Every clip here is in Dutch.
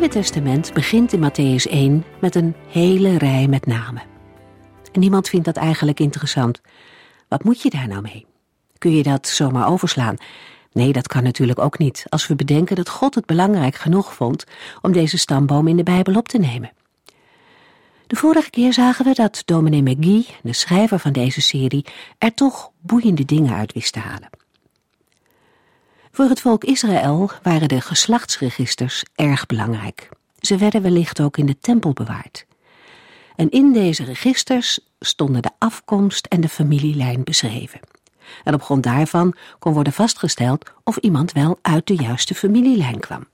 Nieuwe Testament begint in Matthäus 1 met een hele rij met namen. En niemand vindt dat eigenlijk interessant. Wat moet je daar nou mee? Kun je dat zomaar overslaan? Nee, dat kan natuurlijk ook niet, als we bedenken dat God het belangrijk genoeg vond om deze stamboom in de Bijbel op te nemen. De vorige keer zagen we dat dominee McGee, de schrijver van deze serie, er toch boeiende dingen uit wist te halen. Voor het volk Israël waren de geslachtsregisters erg belangrijk. Ze werden wellicht ook in de tempel bewaard. En in deze registers stonden de afkomst en de familielijn beschreven. En op grond daarvan kon worden vastgesteld of iemand wel uit de juiste familielijn kwam.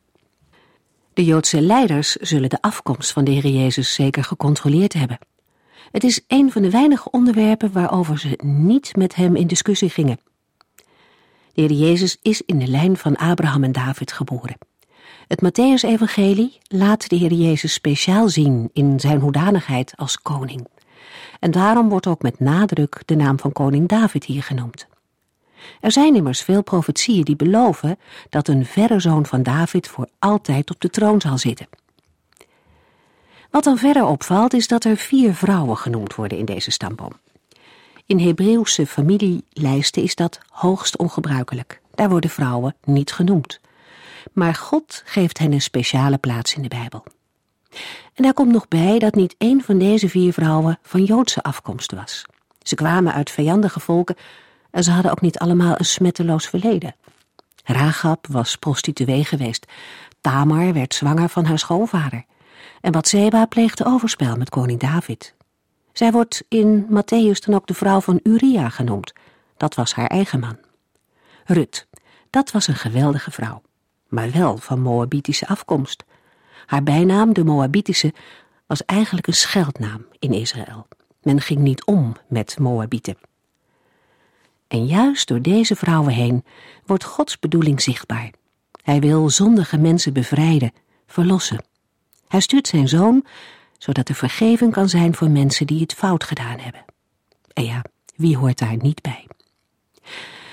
De Joodse leiders zullen de afkomst van de Heer Jezus zeker gecontroleerd hebben. Het is een van de weinige onderwerpen waarover ze niet met hem in discussie gingen. De Heer Jezus is in de lijn van Abraham en David geboren. Het Matthäus-evangelie laat de Heer Jezus speciaal zien in zijn hoedanigheid als koning. En daarom wordt ook met nadruk de naam van koning David hier genoemd. Er zijn immers veel profetieën die beloven dat een verre zoon van David voor altijd op de troon zal zitten. Wat dan verder opvalt is dat er vier vrouwen genoemd worden in deze stamboom. In Hebreeuwse familielijsten is dat hoogst ongebruikelijk. Daar worden vrouwen niet genoemd. Maar God geeft hen een speciale plaats in de Bijbel. En daar komt nog bij dat niet één van deze vier vrouwen van Joodse afkomst was. Ze kwamen uit vijandige volken en ze hadden ook niet allemaal een smetteloos verleden. Rahab was prostituee geweest. Tamar werd zwanger van haar schoonvader. En Bathseba pleegde overspel met koning David. Zij wordt in Matthäus dan ook de vrouw van Uria genoemd. Dat was haar eigen man. Rut, dat was een geweldige vrouw, maar wel van Moabitische afkomst. Haar bijnaam, de Moabitische, was eigenlijk een scheldnaam in Israël. Men ging niet om met Moabieten. En juist door deze vrouwen heen wordt Gods bedoeling zichtbaar. Hij wil zondige mensen bevrijden, verlossen. Hij stuurt zijn zoon, zodat er vergeving kan zijn voor mensen die het fout gedaan hebben. En ja, wie hoort daar niet bij?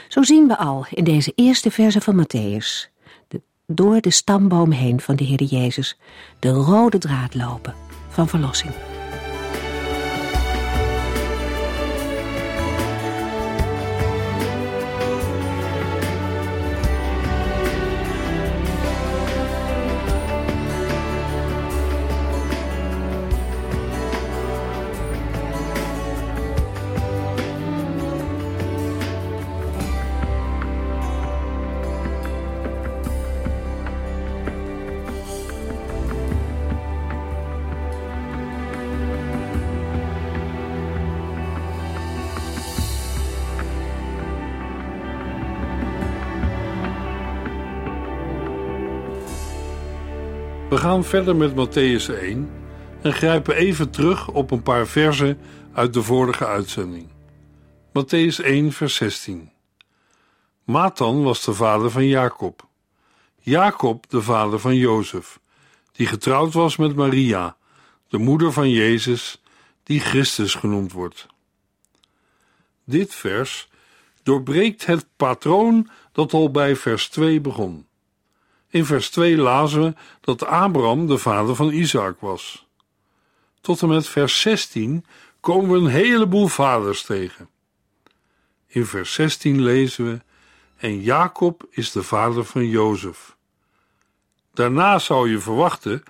Zo zien we al in deze eerste verse van Matthäus, de, door de stamboom heen van de Heer Jezus, de rode draad lopen van verlossing. We gaan verder met Matthäus 1 en grijpen even terug op een paar versen uit de vorige uitzending. Matthäus 1, vers 16. Matan was de vader van Jacob. Jacob de vader van Jozef, die getrouwd was met Maria, de moeder van Jezus, die Christus genoemd wordt. Dit vers doorbreekt het patroon dat al bij vers 2 begon. In vers 2 lazen we dat Abraham de vader van Isaac was. Tot en met vers 16 komen we een heleboel vaders tegen. In vers 16 lezen we: En Jacob is de vader van Jozef. Daarna zou je verwachten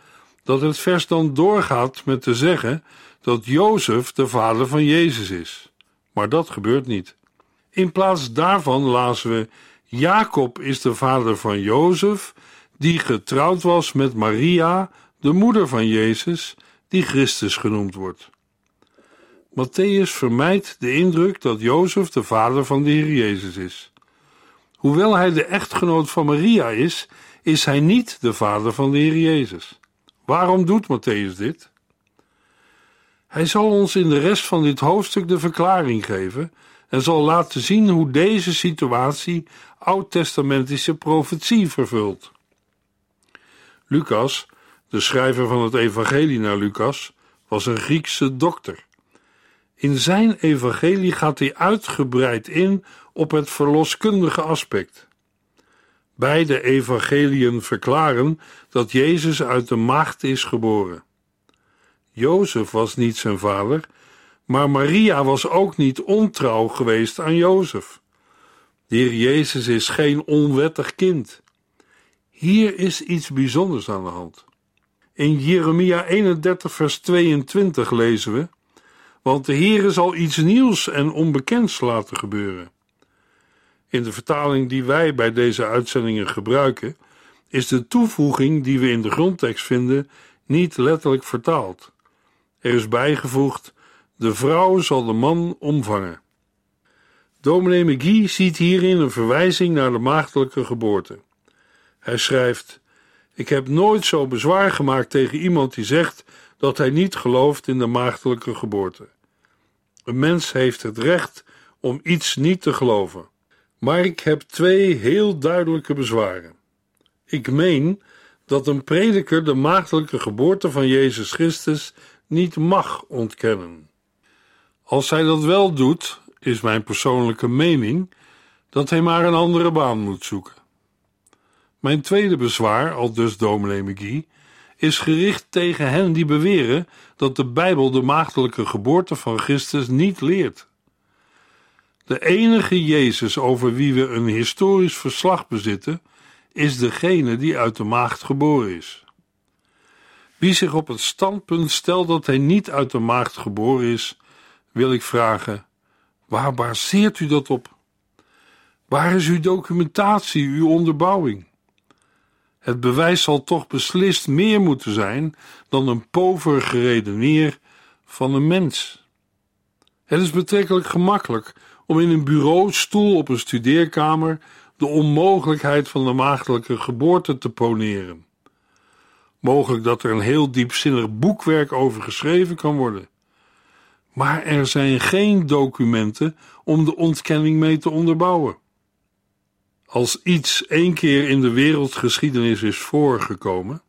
dat het vers dan doorgaat met te zeggen dat Jozef de vader van Jezus is. Maar dat gebeurt niet. In plaats daarvan lazen we: Jacob is de vader van Jozef die getrouwd was met Maria, de moeder van Jezus, die Christus genoemd wordt. Matthäus vermijdt de indruk dat Jozef de vader van de Heer Jezus is. Hoewel hij de echtgenoot van Maria is, is hij niet de vader van de Heer Jezus. Waarom doet Matthäus dit? Hij zal ons in de rest van dit hoofdstuk de verklaring geven en zal laten zien hoe deze situatie oud-testamentische profetie vervult. Lucas, de schrijver van het evangelie naar Lucas, was een Griekse dokter. In zijn evangelie gaat hij uitgebreid in op het verloskundige aspect. Beide evangeliën verklaren dat Jezus uit de maagd is geboren. Jozef was niet zijn vader, maar Maria was ook niet ontrouw geweest aan Jozef. De Heer Jezus is geen onwettig kind. Hier is iets bijzonders aan de hand. In Jeremia 31, vers 22 lezen we: Want de Heer zal iets nieuws en onbekends laten gebeuren. In de vertaling die wij bij deze uitzendingen gebruiken, is de toevoeging die we in de grondtekst vinden niet letterlijk vertaald. Er is bijgevoegd: De vrouw zal de man omvangen. Dominee McGee ziet hierin een verwijzing naar de maagdelijke geboorte. Hij schrijft: Ik heb nooit zo bezwaar gemaakt tegen iemand die zegt dat hij niet gelooft in de maagdelijke geboorte. Een mens heeft het recht om iets niet te geloven. Maar ik heb twee heel duidelijke bezwaren. Ik meen dat een prediker de maagdelijke geboorte van Jezus Christus niet mag ontkennen. Als hij dat wel doet, is mijn persoonlijke mening dat hij maar een andere baan moet zoeken. Mijn tweede bezwaar, al dus dominee McGee, is gericht tegen hen die beweren dat de Bijbel de maagdelijke geboorte van Christus niet leert. De enige Jezus over wie we een historisch verslag bezitten, is degene die uit de maagd geboren is. Wie zich op het standpunt stelt dat hij niet uit de maagd geboren is, wil ik vragen: waar baseert u dat op? Waar is uw documentatie, uw onderbouwing? Het bewijs zal toch beslist meer moeten zijn dan een pover geredeneer van een mens. Het is betrekkelijk gemakkelijk om in een bureaustoel op een studeerkamer de onmogelijkheid van de maagdelijke geboorte te poneren. Mogelijk dat er een heel diepzinnig boekwerk over geschreven kan worden. Maar er zijn geen documenten om de ontkenning mee te onderbouwen. Als iets één keer in de wereldgeschiedenis is voorgekomen,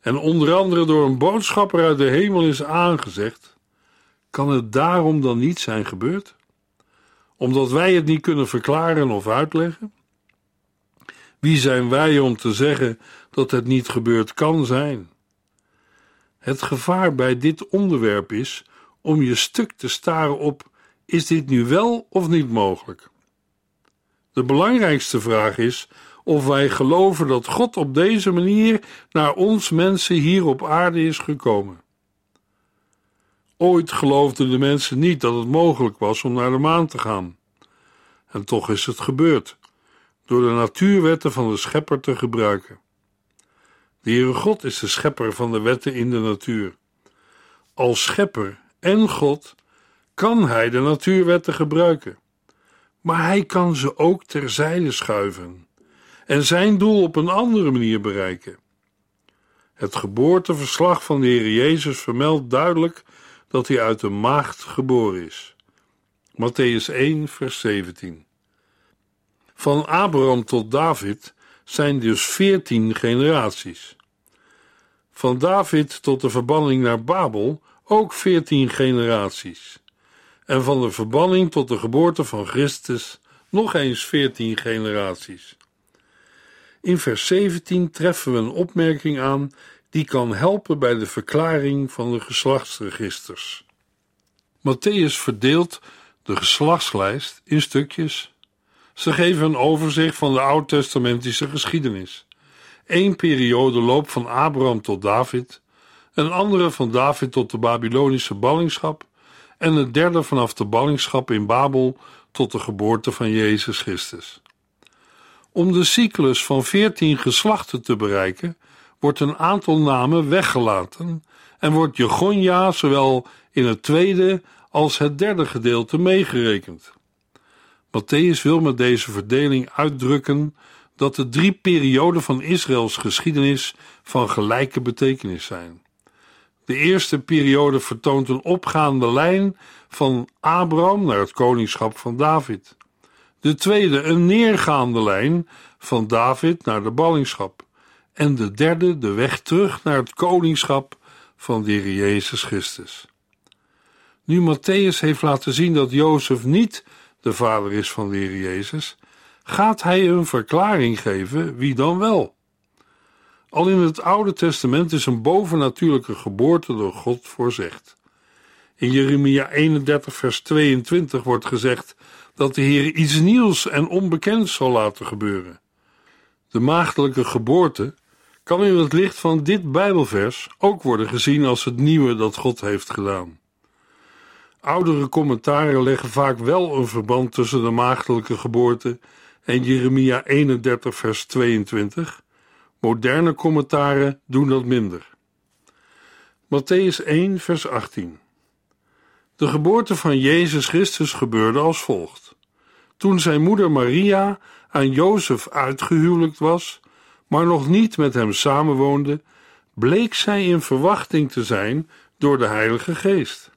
en onder andere door een boodschapper uit de hemel is aangezegd, kan het daarom dan niet zijn gebeurd? Omdat wij het niet kunnen verklaren of uitleggen? Wie zijn wij om te zeggen dat het niet gebeurd kan zijn? Het gevaar bij dit onderwerp is om je stuk te staren op: is dit nu wel of niet mogelijk? De belangrijkste vraag is of wij geloven dat God op deze manier naar ons mensen hier op aarde is gekomen. Ooit geloofden de mensen niet dat het mogelijk was om naar de maan te gaan. En toch is het gebeurd, door de natuurwetten van de schepper te gebruiken. De Heere God is de schepper van de wetten in de natuur. Als schepper en God kan hij de natuurwetten gebruiken. Maar hij kan ze ook terzijde schuiven en zijn doel op een andere manier bereiken. Het geboorteverslag van de Heer Jezus vermeldt duidelijk dat hij uit een maagd geboren is. Matthäus 1, vers 17. Van Abraham tot David zijn dus veertien generaties. Van David tot de verbanning naar Babel ook veertien generaties. En van de verbanning tot de geboorte van Christus nog eens veertien generaties. In vers 17 treffen we een opmerking aan die kan helpen bij de verklaring van de geslachtsregisters. Matthäus verdeelt de geslachtslijst in stukjes. Ze geven een overzicht van de oud-testamentische geschiedenis. Eén periode loopt van Abraham tot David, een andere van David tot de Babylonische ballingschap en een derde vanaf de ballingschap in Babel tot de geboorte van Jezus Christus. Om de cyclus van veertien geslachten te bereiken, wordt een aantal namen weggelaten en wordt Jegonja zowel in het tweede als het derde gedeelte meegerekend. Matthäus wil met deze verdeling uitdrukken dat de drie perioden van Israëls geschiedenis van gelijke betekenis zijn. De eerste periode vertoont een opgaande lijn van Abraham naar het koningschap van David. De tweede een neergaande lijn van David naar de ballingschap. En de derde de weg terug naar het koningschap van de Jezus Christus. Nu Matthäus heeft laten zien dat Jozef niet de vader is van de Jezus, gaat hij een verklaring geven wie dan wel. Al in het Oude Testament is een bovennatuurlijke geboorte door God voorzegd. In Jeremia 31, vers 22 wordt gezegd dat de Heer iets nieuws en onbekends zal laten gebeuren. De maagdelijke geboorte kan in het licht van dit Bijbelvers ook worden gezien als het nieuwe dat God heeft gedaan. Oudere commentaren leggen vaak wel een verband tussen de maagdelijke geboorte en Jeremia 31, vers 22. Moderne commentaren doen dat minder. Matthäus 1, vers 18. De geboorte van Jezus Christus gebeurde als volgt. Toen zijn moeder Maria aan Jozef uitgehuwelijkt was, maar nog niet met hem samenwoonde, bleek zij in verwachting te zijn door de Heilige Geest.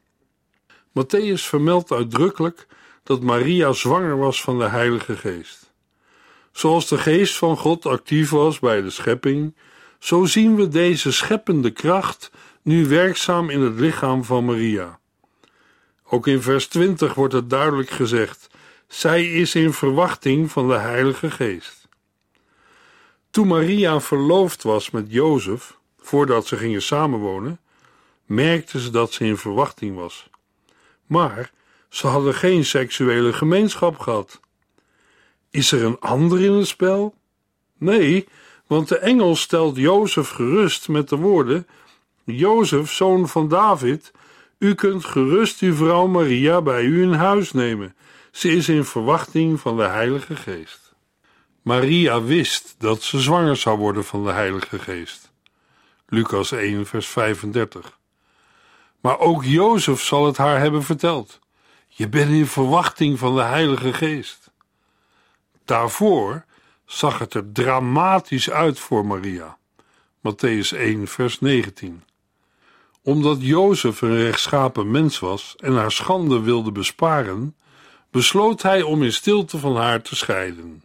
Matthäus vermeldt uitdrukkelijk dat Maria zwanger was van de Heilige Geest. Zoals de Geest van God actief was bij de schepping, zo zien we deze scheppende kracht nu werkzaam in het lichaam van Maria. Ook in vers 20 wordt het duidelijk gezegd: zij is in verwachting van de Heilige Geest. Toen Maria verloofd was met Jozef, voordat ze gingen samenwonen, merkte ze dat ze in verwachting was. Maar ze hadden geen seksuele gemeenschap gehad. Is er een ander in het spel? Nee, want de engel stelt Jozef gerust met de woorden: Jozef, zoon van David, u kunt gerust uw vrouw Maria bij u in huis nemen. Ze is in verwachting van de Heilige Geest. Maria wist dat ze zwanger zou worden van de Heilige Geest. Lucas 1, vers 35. Maar ook Jozef zal het haar hebben verteld. Je bent in verwachting van de Heilige Geest. Daarvoor zag het er dramatisch uit voor Maria. Matthäus 1, vers 19. Omdat Jozef een rechtschapen mens was en haar schande wilde besparen, besloot hij om in stilte van haar te scheiden.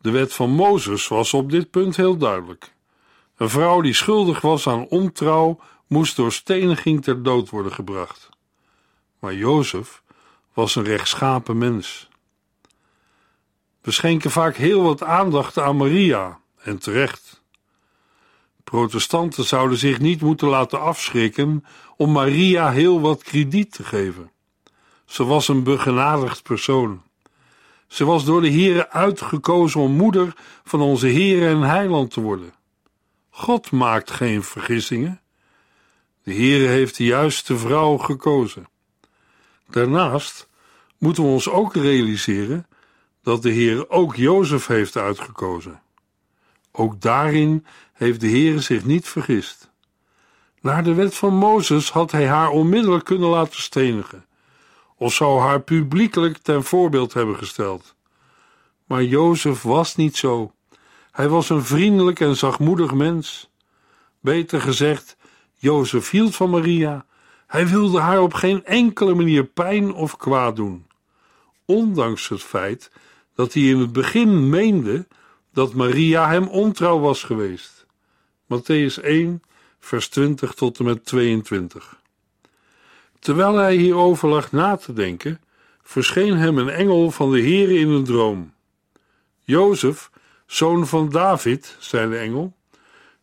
De wet van Mozes was op dit punt heel duidelijk. Een vrouw die schuldig was aan ontrouw moest door steniging ter dood worden gebracht. Maar Jozef was een rechtschapen mens. We schenken vaak heel wat aandacht aan Maria, en terecht. Protestanten zouden zich niet moeten laten afschrikken om Maria heel wat krediet te geven. Ze was een begenadigd persoon. Ze was door de Heere uitgekozen om moeder van onze Heere en Heiland te worden. God maakt geen vergissingen. De Heere heeft de juiste vrouw gekozen. Daarnaast moeten we ons ook realiseren dat de Heer ook Jozef heeft uitgekozen. Ook daarin heeft de Heer zich niet vergist. Naar de wet van Mozes had hij haar onmiddellijk kunnen laten stenigen, of zou haar publiekelijk ten voorbeeld hebben gesteld. Maar Jozef was niet zo. Hij was een vriendelijk en zachtmoedig mens. Beter gezegd, Jozef hield van Maria. Hij wilde haar op geen enkele manier pijn of kwaad doen. Ondanks het feit dat hij in het begin meende dat Maria hem ontrouw was geweest. Matthäus 1, vers 20 tot en met 22. Terwijl hij hierover lag na te denken, verscheen hem een engel van de Heere in een droom. Jozef, zoon van David, zei de engel,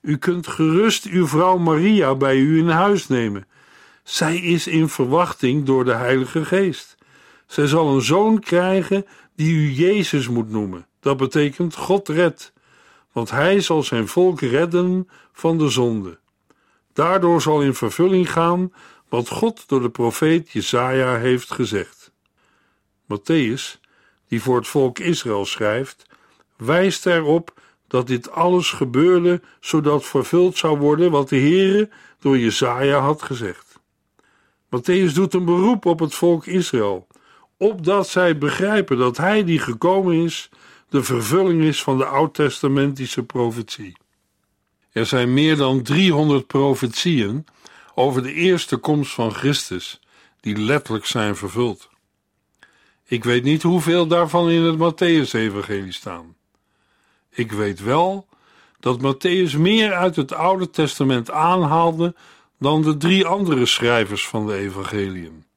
u kunt gerust uw vrouw Maria bij u in huis nemen. Zij is in verwachting door de Heilige Geest. Zij zal een zoon krijgen die u Jezus moet noemen. Dat betekent God redt, want hij zal zijn volk redden van de zonde. Daardoor zal in vervulling gaan wat God door de profeet Jesaja heeft gezegd. Matthäus, die voor het volk Israël schrijft, wijst erop dat dit alles gebeurde zodat vervuld zou worden wat de Heere door Jesaja had gezegd. Matthäus doet een beroep op het volk Israël, opdat zij begrijpen dat hij die gekomen is de vervulling is van de oud-testamentische profetie. Er zijn meer dan 300 profetieën over de eerste komst van Christus die letterlijk zijn vervuld. Ik weet niet hoeveel daarvan in het Matthäus-evangelie staan. Ik weet wel dat Matthäus meer uit het Oude Testament aanhaalde dan de drie andere schrijvers van de evangeliën.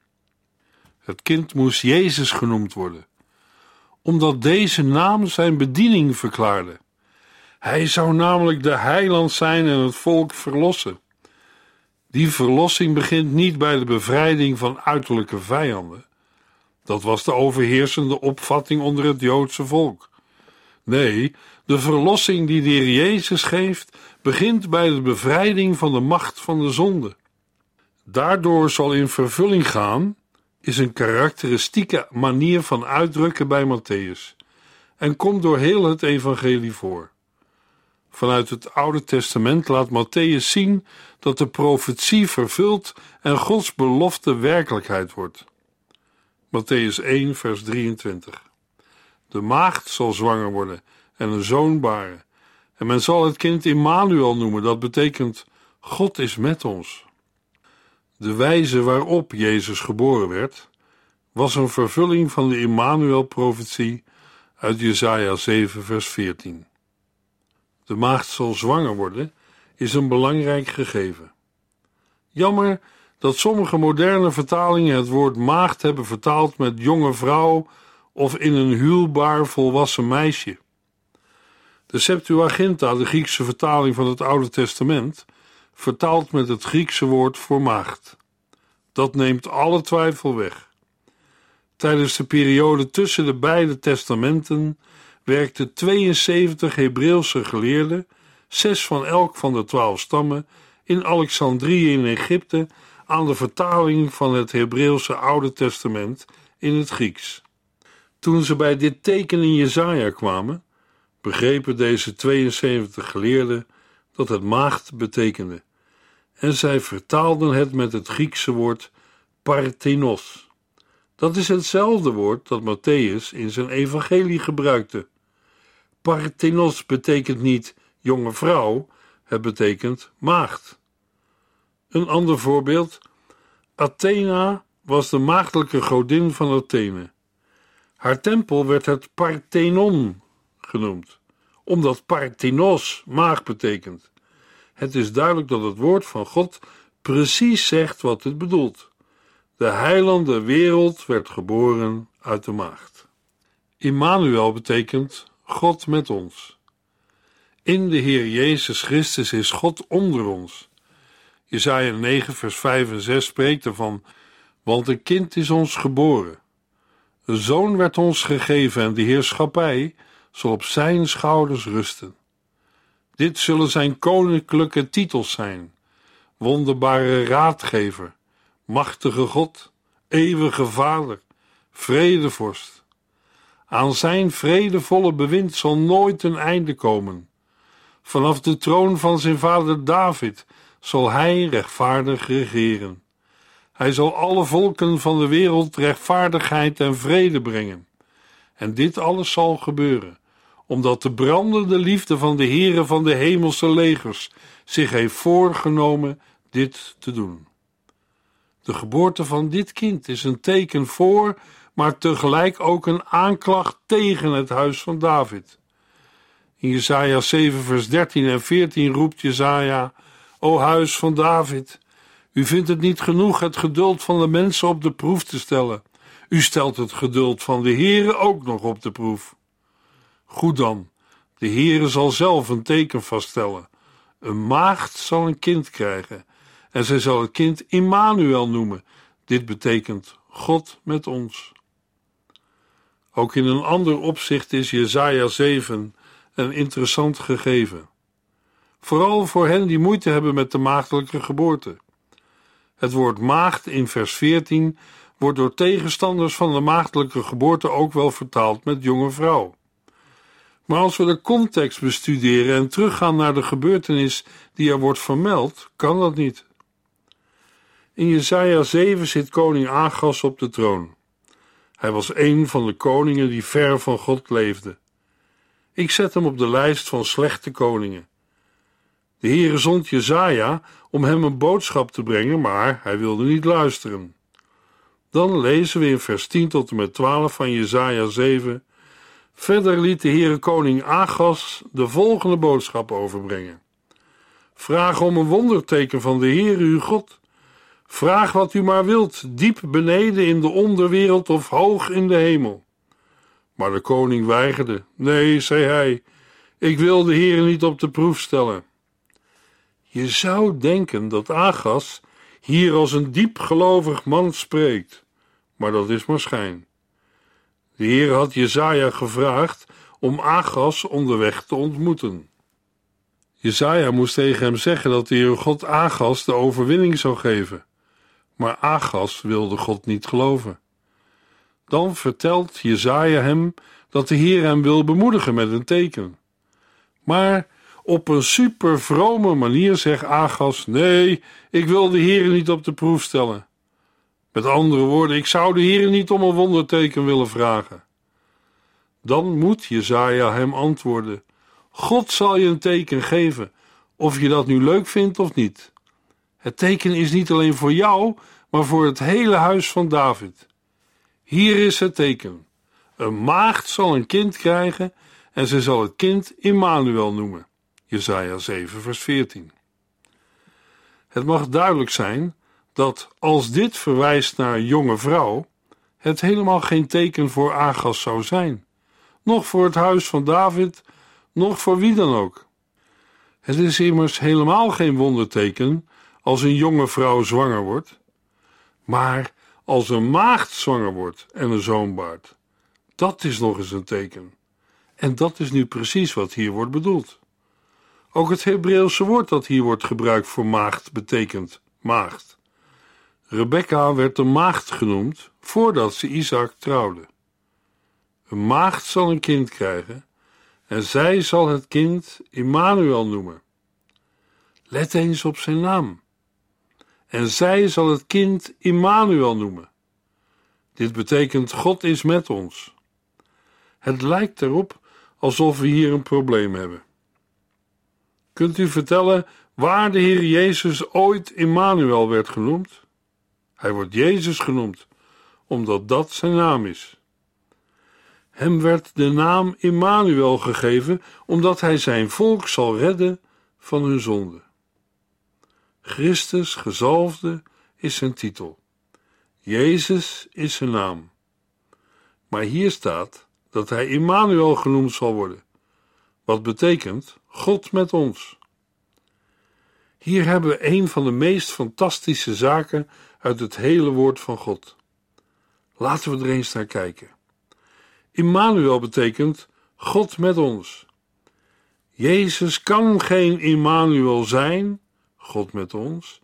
Het kind moest Jezus genoemd worden, omdat deze naam zijn bediening verklaarde. Hij zou namelijk de heiland zijn en het volk verlossen. Die verlossing begint niet bij de bevrijding van uiterlijke vijanden. Dat was de overheersende opvatting onder het Joodse volk. Nee, de verlossing die de Heer Jezus geeft, begint bij de bevrijding van de macht van de zonde. Daardoor zal in vervulling gaan, is een karakteristieke manier van uitdrukken bij Matthäus en komt door heel het evangelie voor. Vanuit het Oude Testament laat Matthäus zien dat de profetie vervult en Gods belofte werkelijkheid wordt. Matthäus 1, vers 23. De maagd zal zwanger worden en een zoon baren. En men zal het kind Immanuel noemen, dat betekent God is met ons. De wijze waarop Jezus geboren werd, was een vervulling van de Immanuel-profetie uit Jesaja 7, vers 14. De maagd zal zwanger worden, is een belangrijk gegeven. Jammer dat sommige moderne vertalingen het woord maagd hebben vertaald met jonge vrouw of in een huwbaar volwassen meisje. De Septuaginta, de Griekse vertaling van het Oude Testament, vertaalt met het Griekse woord voor maagd. Dat neemt alle twijfel weg. Tijdens de periode tussen de beide testamenten werkten 72 Hebreeuwse geleerden, zes van elk van de twaalf stammen, in Alexandrië in Egypte aan de vertaling van het Hebreeuwse Oude Testament in het Grieks. Toen ze bij dit teken in Jesaja kwamen, begrepen deze 72 geleerden dat het maagd betekende, en zij vertaalden het met het Griekse woord parthenos. Dat is hetzelfde woord dat Matthäus in zijn evangelie gebruikte. Parthenos betekent niet jonge vrouw, het betekent maagd. Een ander voorbeeld: Athena was de maagdelijke godin van Athene. Haar tempel werd het Parthenon genoemd, omdat Parthenos maag betekent. Het is duidelijk dat het woord van God precies zegt wat het bedoelt. De heilande wereld werd geboren uit de maagd. Immanuel betekent God met ons. In de Heer Jezus Christus is God onder ons. Jesaja 9 vers 5 en 6 spreekt ervan, want een kind is ons geboren. Een zoon werd ons gegeven en de heerschappij zal op zijn schouders rusten. Dit zullen zijn koninklijke titels zijn: wonderbare raadgever, machtige God, eeuwige Vader, vredevorst. Aan zijn vredevolle bewind zal nooit een einde komen. Vanaf de troon van zijn vader David zal hij rechtvaardig regeren. Hij zal alle volken van de wereld rechtvaardigheid en vrede brengen. En dit alles zal gebeuren, omdat de brandende liefde van de Heere van de hemelse legers zich heeft voorgenomen dit te doen. De geboorte van dit kind is een teken voor, maar tegelijk ook een aanklacht tegen het huis van David. In Jesaja 7 vers 13 en 14 roept Jesaja, O huis van David, u vindt het niet genoeg het geduld van de mensen op de proef te stellen. U stelt het geduld van de Heere ook nog op de proef. Goed dan, de Heere zal zelf een teken vaststellen. Een maagd zal een kind krijgen en zij zal het kind Immanuel noemen. Dit betekent God met ons. Ook in een ander opzicht is Jesaja 7 een interessant gegeven. Vooral voor hen die moeite hebben met de maagdelijke geboorte. Het woord maagd in vers 14 wordt door tegenstanders van de maagdelijke geboorte ook wel vertaald met jonge vrouw. Maar als we de context bestuderen en teruggaan naar de gebeurtenis die er wordt vermeld, kan dat niet. In Jesaja 7 zit koning Agas op de troon. Hij was een van de koningen die ver van God leefde. Ik zet hem op de lijst van slechte koningen. De Heere zond Jezaja om hem een boodschap te brengen, maar hij wilde niet luisteren. Dan lezen we in vers 10 tot en met 12 van Jezaja 7. Verder liet de Heere koning Agas de volgende boodschap overbrengen. Vraag om een wonderteken van de Heere uw God. Vraag wat u maar wilt, diep beneden in de onderwereld of hoog in de hemel. Maar de koning weigerde. Nee, zei hij, ik wil de Heere niet op de proef stellen. Je zou denken dat Agas hier als een diepgelovig man spreekt, maar dat is maar schijn. De Heer had Jezaja gevraagd om Agas onderweg te ontmoeten. Jezaja moest tegen hem zeggen dat de Heer God Agas de overwinning zou geven, maar Agas wilde God niet geloven. Dan vertelt Jezaja hem dat de Heer hem wil bemoedigen met een teken. Maar op een super vrome manier zegt Agas: Nee, ik wil de Heer niet op de proef stellen. Met andere woorden, ik zou de Heer niet om een wonderteken willen vragen. Dan moet Jezaja hem antwoorden: God zal je een teken geven, of je dat nu leuk vindt of niet. Het teken is niet alleen voor jou, maar voor het hele huis van David. Hier is het teken: een maagd zal een kind krijgen en ze zal het kind Immanuel noemen. Jesaja 7, vers 14. Het mag duidelijk zijn dat als dit verwijst naar een jonge vrouw, het helemaal geen teken voor Agas zou zijn, nog voor het huis van David, nog voor wie dan ook. Het is immers helemaal geen wonderteken als een jonge vrouw zwanger wordt, maar als een maagd zwanger wordt en een zoon baart. Dat is nog eens een teken. En dat is nu precies wat hier wordt bedoeld. Ook het Hebreeuwse woord dat hier wordt gebruikt voor maagd betekent maagd. Rebecca werd een maagd genoemd voordat ze Isaac trouwde. Een maagd zal een kind krijgen en zij zal het kind Immanuel noemen. Let eens op zijn naam. En zij zal het kind Immanuel noemen. Dit betekent God is met ons. Het lijkt erop alsof we hier een probleem hebben. Kunt u vertellen waar de Heer Jezus ooit Immanuel werd genoemd? Hij wordt Jezus genoemd, omdat dat zijn naam is. Hem werd de naam Immanuel gegeven, omdat hij zijn volk zal redden van hun zonde. Christus, gezalfde, is zijn titel. Jezus is zijn naam. Maar hier staat dat hij Immanuel genoemd zal worden, wat betekent God met ons. Hier hebben we een van de meest fantastische zaken uit het hele woord van God. Laten we er eens naar kijken. Immanuel betekent God met ons. Jezus kan geen Immanuel zijn, God met ons,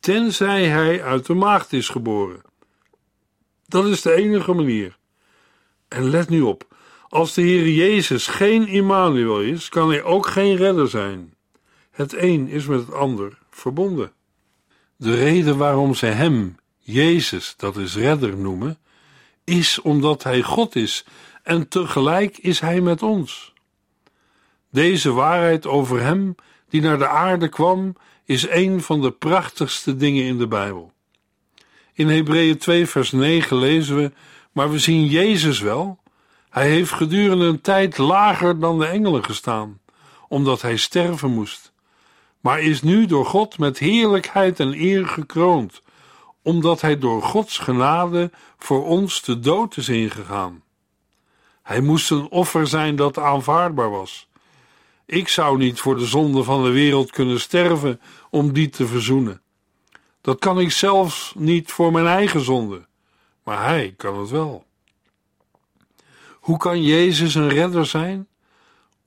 tenzij hij uit de maagd is geboren. Dat is de enige manier. En let nu op, als de Heer Jezus geen Immanuel is, kan hij ook geen redder zijn. Het een is met het ander verbonden. De reden waarom ze hem, Jezus, dat is redder noemen, is omdat hij God is en tegelijk is hij met ons. Deze waarheid over hem, die naar de aarde kwam, is een van de prachtigste dingen in de Bijbel. In Hebreeën 2, vers 9 lezen we: Maar we zien Jezus wel. Hij heeft gedurende een tijd lager dan de engelen gestaan, omdat hij sterven moest. Maar is nu door God met heerlijkheid en eer gekroond, omdat hij door Gods genade voor ons de dood is ingegaan. Hij moest een offer zijn dat aanvaardbaar was. Ik zou niet voor de zonde van de wereld kunnen sterven om die te verzoenen. Dat kan ik zelfs niet voor mijn eigen zonde, maar hij kan het wel. Hoe kan Jezus een redder zijn?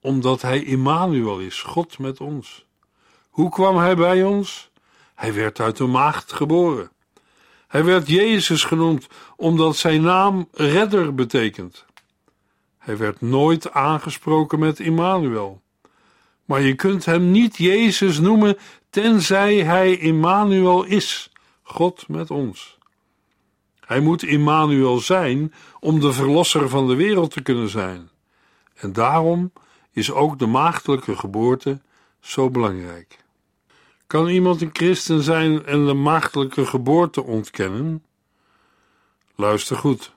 Omdat hij Immanuel is, God met ons. Hoe kwam hij bij ons? Hij werd uit de maagd geboren. Hij werd Jezus genoemd omdat zijn naam redder betekent. Hij werd nooit aangesproken met Immanuel. Maar je kunt hem niet Jezus noemen tenzij hij Immanuel is, God met ons. Hij moet Immanuel zijn om de verlosser van de wereld te kunnen zijn. En daarom is ook de maagdelijke geboorte zo belangrijk. Kan iemand een christen zijn en de maagdelijke geboorte ontkennen? Luister goed.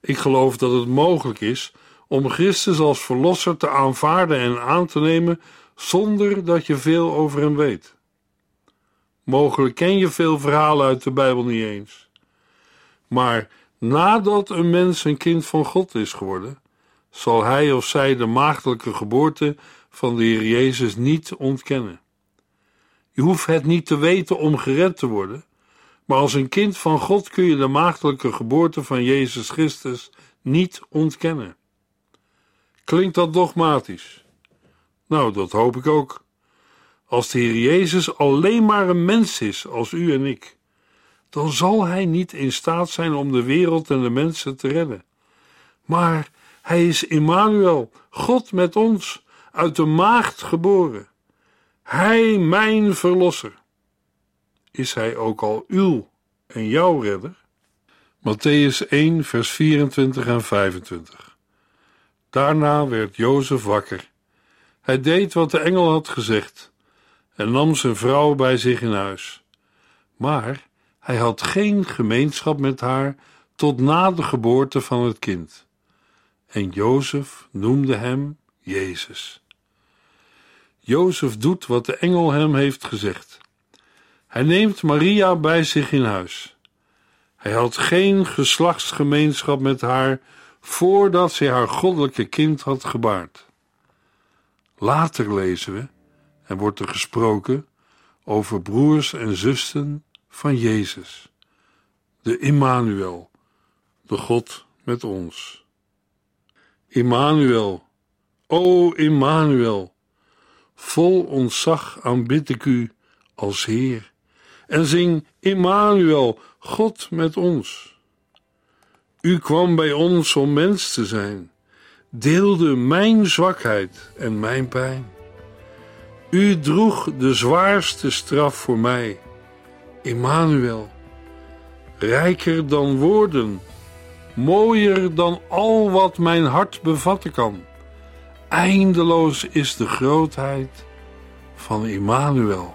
Ik geloof dat het mogelijk is om Christus als verlosser te aanvaarden en aan te nemen zonder dat je veel over hem weet. Mogelijk ken je veel verhalen uit de Bijbel niet eens. Maar nadat een mens een kind van God is geworden, zal hij of zij de maagdelijke geboorte van de Heer Jezus niet ontkennen. Je hoeft het niet te weten om gered te worden, maar als een kind van God kun je de maagdelijke geboorte van Jezus Christus niet ontkennen. Klinkt dat dogmatisch? Nou, dat hoop ik ook. Als de Heer Jezus alleen maar een mens is als u en ik, dan zal Hij niet in staat zijn om de wereld en de mensen te redden. Maar Hij is Immanuel, God met ons, uit de maagd geboren. Hij, mijn verlosser. Is Hij ook al uw en jouw redder? Matthäus 1, vers 24 en 25. Daarna werd Jozef wakker. Hij deed wat de engel had gezegd en nam zijn vrouw bij zich in huis. Maar hij had geen gemeenschap met haar tot na de geboorte van het kind. En Jozef noemde hem Jezus. Jozef doet wat de engel hem heeft gezegd. Hij neemt Maria bij zich in huis. Hij had geen geslachtsgemeenschap met haar voordat zij haar goddelijke kind had gebaard. Later lezen we, en wordt er gesproken, over broers en zussen van Jezus, de Immanuel, de God met ons. Immanuel, o Immanuel, vol ontzag aanbid ik u als Heer en zing Immanuel, God met ons. U kwam bij ons om mens te zijn, deelde mijn zwakheid en mijn pijn. U droeg de zwaarste straf voor mij, Immanuel. Rijker dan woorden, mooier dan al wat mijn hart bevatten kan. Eindeloos is de grootheid van Immanuel.